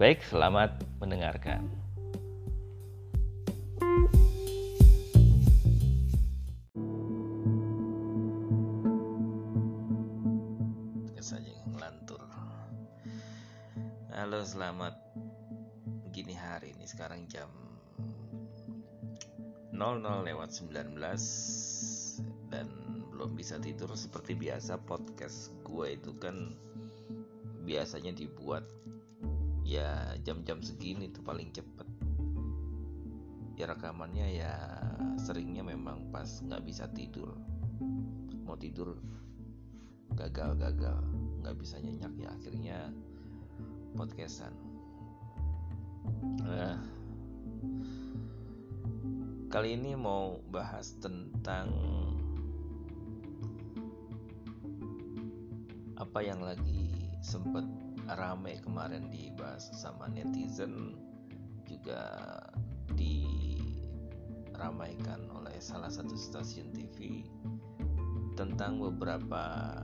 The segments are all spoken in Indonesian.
Baik, selamat mendengarkan. Halo, selamat gini hari ini. Sekarang jam 00 lewat 19 dan belum bisa tidur. Seperti biasa podcast gue itu kan biasanya dibuat ya jam-jam segini tuh paling cepet. Ya rekamannya ya seringnya memang pas nggak bisa tidur. Mau tidur gagal-gagal. Nggak bisa nyenyak ya akhirnya podcastan. Nah, kali ini mau bahas tentang apa yang lagi sempet rame kemarin dibahas sama netizen juga diramaikan oleh salah satu stasiun TV tentang beberapa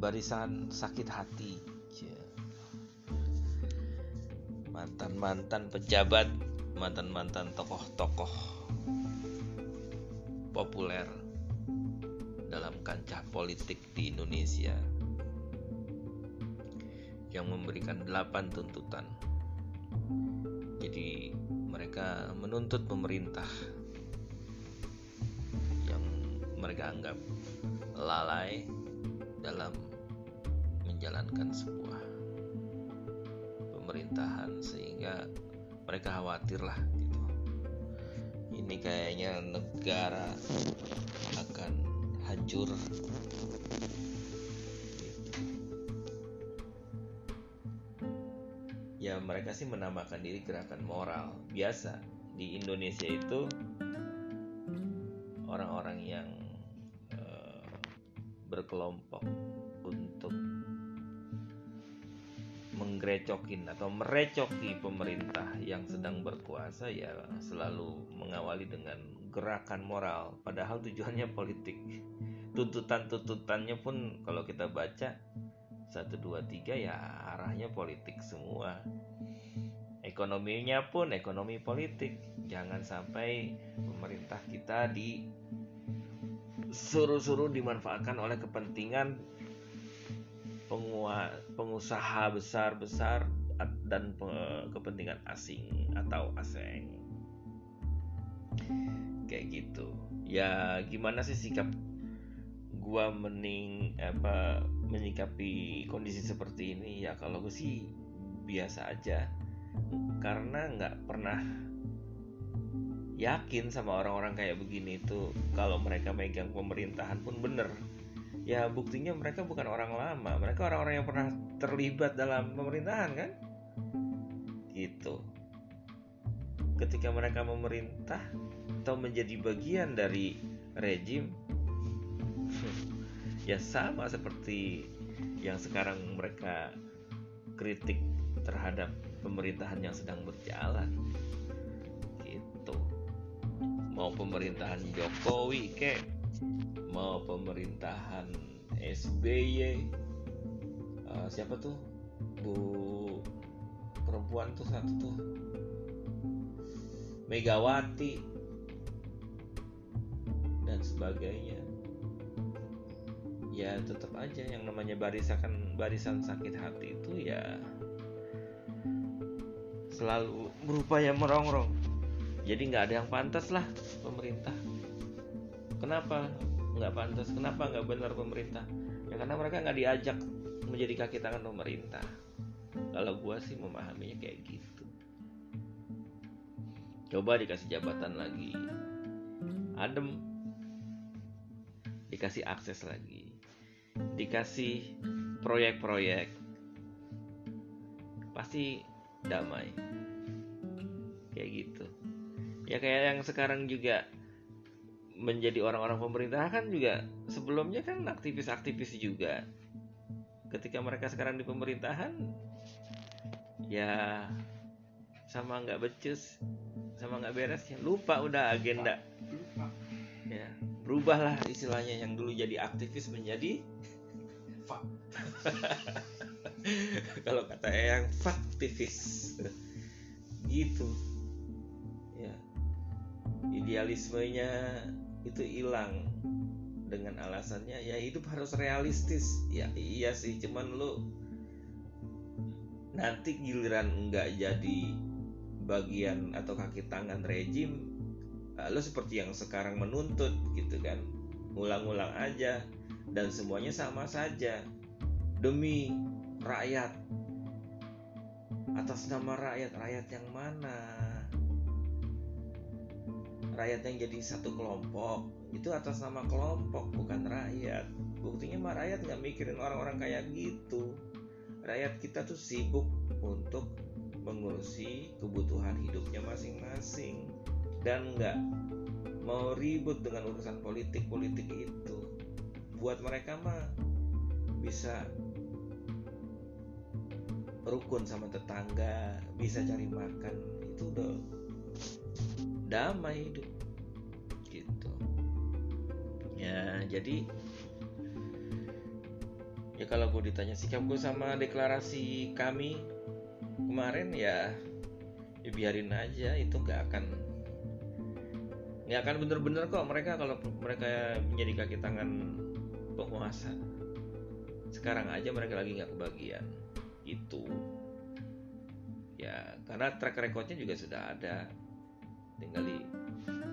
barisan sakit hati. Mantan-mantan pejabat mantan-mantan tokoh-tokoh populer dalam kancah politik di Indonesia yang memberikan delapan tuntutan. Jadi mereka menuntut pemerintah yang mereka anggap lalai dalam menjalankan sebuah pemerintahan sehingga mereka khawatir lah gitu. Ini kayaknya negara akan hancur mereka sih menamakan diri gerakan moral. Biasa di Indonesia itu orang-orang yang uh, berkelompok untuk menggrecokin atau merecoki pemerintah yang sedang berkuasa ya selalu mengawali dengan gerakan moral. Padahal tujuannya politik. Tuntutan-tuntutannya pun kalau kita baca satu dua tiga ya arahnya politik semua. Ekonominya pun ekonomi politik. Jangan sampai pemerintah kita di suruh-suruh dimanfaatkan oleh kepentingan pengusaha besar-besar dan kepentingan asing atau asing kayak gitu. Ya gimana sih sikap gua mening apa menyikapi kondisi seperti ini ya kalau gue sih biasa aja. Karena nggak pernah yakin sama orang-orang kayak begini itu kalau mereka megang pemerintahan pun bener. Ya buktinya mereka bukan orang lama mereka orang-orang yang pernah terlibat dalam pemerintahan kan? Gitu. Ketika mereka memerintah atau menjadi bagian dari rejim ya sama seperti yang sekarang mereka kritik terhadap pemerintahan yang sedang berjalan. Gitu. Mau pemerintahan Jokowi kek mau pemerintahan SBY uh, siapa tuh? Bu perempuan tuh satu tuh. Megawati. Dan sebagainya ya tetap aja yang namanya barisan barisan sakit hati itu ya selalu berupaya merongrong. Jadi nggak ada yang pantas lah pemerintah. Kenapa nggak pantas? Kenapa nggak benar pemerintah? Ya karena mereka nggak diajak menjadi kaki tangan pemerintah. Kalau gua sih memahaminya kayak gitu. Coba dikasih jabatan lagi. Adem. Dikasih akses lagi dikasih proyek-proyek pasti damai. Kayak gitu. Ya kayak yang sekarang juga menjadi orang-orang pemerintah kan juga sebelumnya kan aktivis-aktivis juga. Ketika mereka sekarang di pemerintahan ya sama nggak becus sama nggak beres ya lupa udah agenda. Ya berubahlah istilahnya yang dulu jadi aktivis menjadi kalau kata yang faktivis gitu. Ya. Idealismenya itu hilang. Dengan alasannya ya hidup harus realistis. Ya iya sih cuman lu nanti giliran nggak jadi bagian atau kaki tangan rejim lo seperti yang sekarang menuntut gitu kan. Ngulang-ngulang aja dan semuanya sama saja. Demi rakyat. Atas nama rakyat. Rakyat yang mana? Rakyat yang jadi satu kelompok. Itu atas nama kelompok bukan rakyat. Buktinya mah rakyat nggak mikirin orang-orang kayak gitu. Rakyat kita tuh sibuk untuk mengurusi kebutuhan hidupnya masing-masing. Dan nggak mau ribut dengan urusan politik-politik itu buat mereka mah bisa rukun sama tetangga bisa cari makan itu udah damai hidup gitu. Ya jadi ya kalau gue ditanya sikap gue sama deklarasi kami kemarin ya, ya biarin aja itu nggak akan nggak akan bener-bener kok mereka kalau mereka menjadi kaki tangan penguasa sekarang aja mereka lagi nggak kebagian. Itu. Ya karena track recordnya juga sudah ada. Tinggal di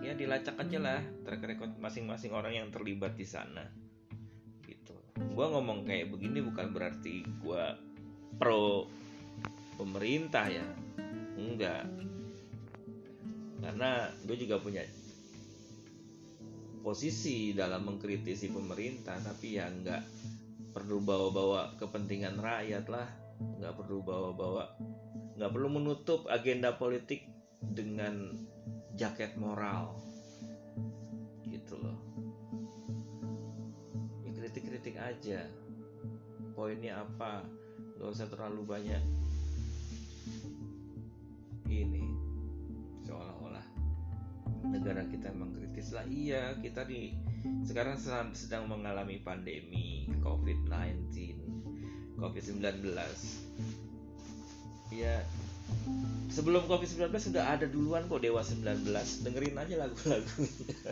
ya dilacak aja lah track record masing-masing orang yang terlibat di sana. Gitu. Gue ngomong kayak begini bukan berarti gue pro pemerintah ya. Enggak. Karena gue juga punya posisi dalam mengkritisi pemerintah tapi ya nggak perlu bawa-bawa kepentingan rakyat lah. Nggak perlu bawa-bawa nggak perlu menutup agenda politik dengan jaket moral. Gitu loh. Ya kritik-kritik aja. Poinnya apa? Nggak usah terlalu banyak negara kita emang kritis lah iya kita di sekarang sedang mengalami pandemi COVID-19 COVID-19 ya sebelum COVID-19 sudah ada duluan kok Dewa 19 dengerin aja lagu-lagunya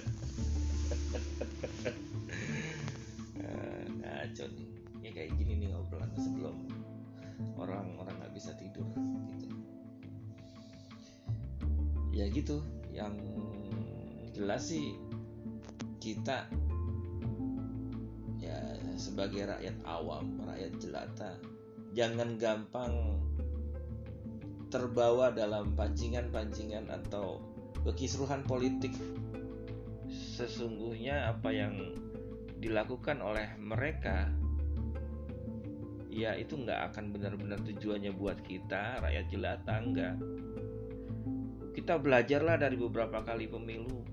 ngaco nih. Ya kayak gini nih ngobrolan sebelum orang-orang nggak bisa tidur gitu. Ya gitu. Yang jelas sih kita ya sebagai rakyat awam rakyat jelata jangan gampang terbawa dalam pancingan-pancingan atau kekisruhan politik. Sesungguhnya apa yang dilakukan oleh mereka ya itu nggak akan benar-benar tujuannya buat kita rakyat jelata enggak kita belajarlah dari beberapa kali pemilu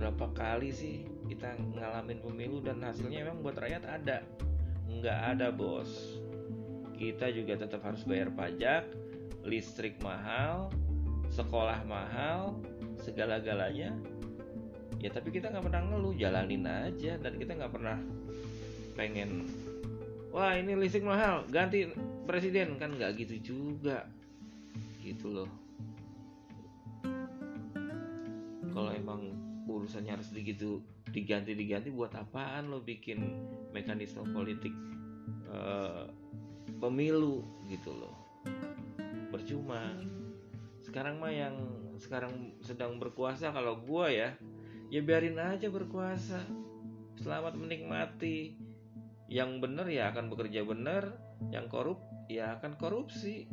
berapa kali sih kita ngalamin pemilu dan hasilnya memang buat rakyat ada. Nggak ada bos. Kita juga tetap harus bayar pajak, listrik mahal, sekolah mahal, segala-galanya. Ya tapi kita nggak pernah ngeluh, jalanin aja. Dan kita nggak pernah pengen wah ini listrik mahal ganti presiden. Kan nggak gitu juga. Gitu loh. Kalau emang urusannya harus begitu diganti diganti buat apaan lo bikin mekanisme politik uh, pemilu gitu loh. Percuma. Sekarang mah yang sekarang sedang berkuasa kalau gua ya ya biarin aja berkuasa. Selamat menikmati. Yang benar ya akan bekerja benar yang korup ya akan korupsi.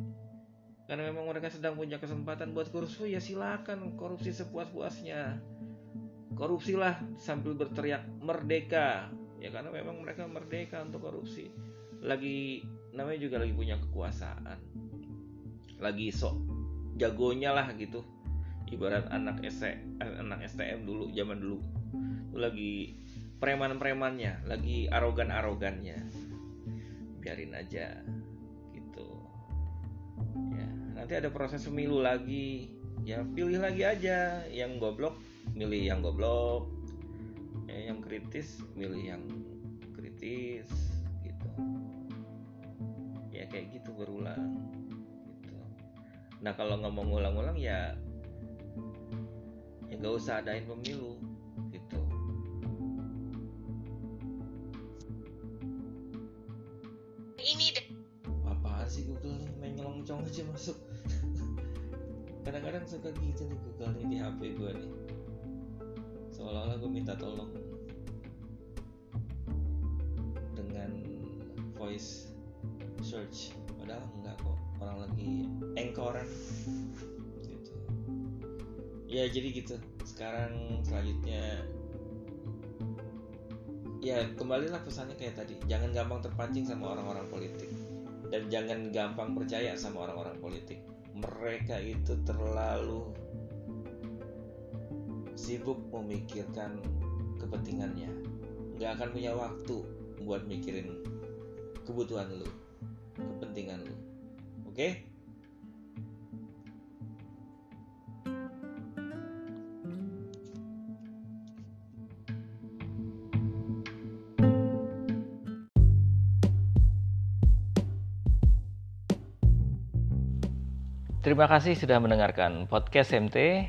Karena memang mereka sedang punya kesempatan buat korupsi ya silakan korupsi sepuas-puasnya korupsilah sambil berteriak merdeka. Ya karena memang mereka merdeka untuk korupsi. Lagi namanya juga lagi punya kekuasaan. Lagi sok jagonya lah gitu. Ibarat anak ST, eh, anak STM dulu zaman dulu. Itu lagi preman-premannya lagi arogan-arogannya. Biarin aja gitu. Ya nanti ada proses pemilu lagi. Ya pilih lagi aja yang goblok milih yang goblok ya, yang kritis milih yang kritis gitu. Ya kayak gitu berulang gitu. Nah kalau ngomong ulang-ulang ya ya nggak usah adain pemilu gitu. Ini deh. Apaan sih Google nih? Main nyelongcong aja masuk. Kadang-kadang suka gitu nih Google nih di HP gue nih seolah-olah gue minta tolong dengan voice search. Padahal enggak kok orang lagi engkoran gitu. Ya jadi gitu. Sekarang selanjutnya ya kembalilah pesannya kayak tadi. Jangan gampang terpancing sama orang-orang politik. Dan jangan gampang percaya sama orang-orang politik. Mereka itu terlalu sibuk memikirkan kepentingannya. Nggak akan punya waktu buat mikirin kebutuhan lu kepentingan lu. Oke? Terima kasih sudah mendengarkan podcast MT.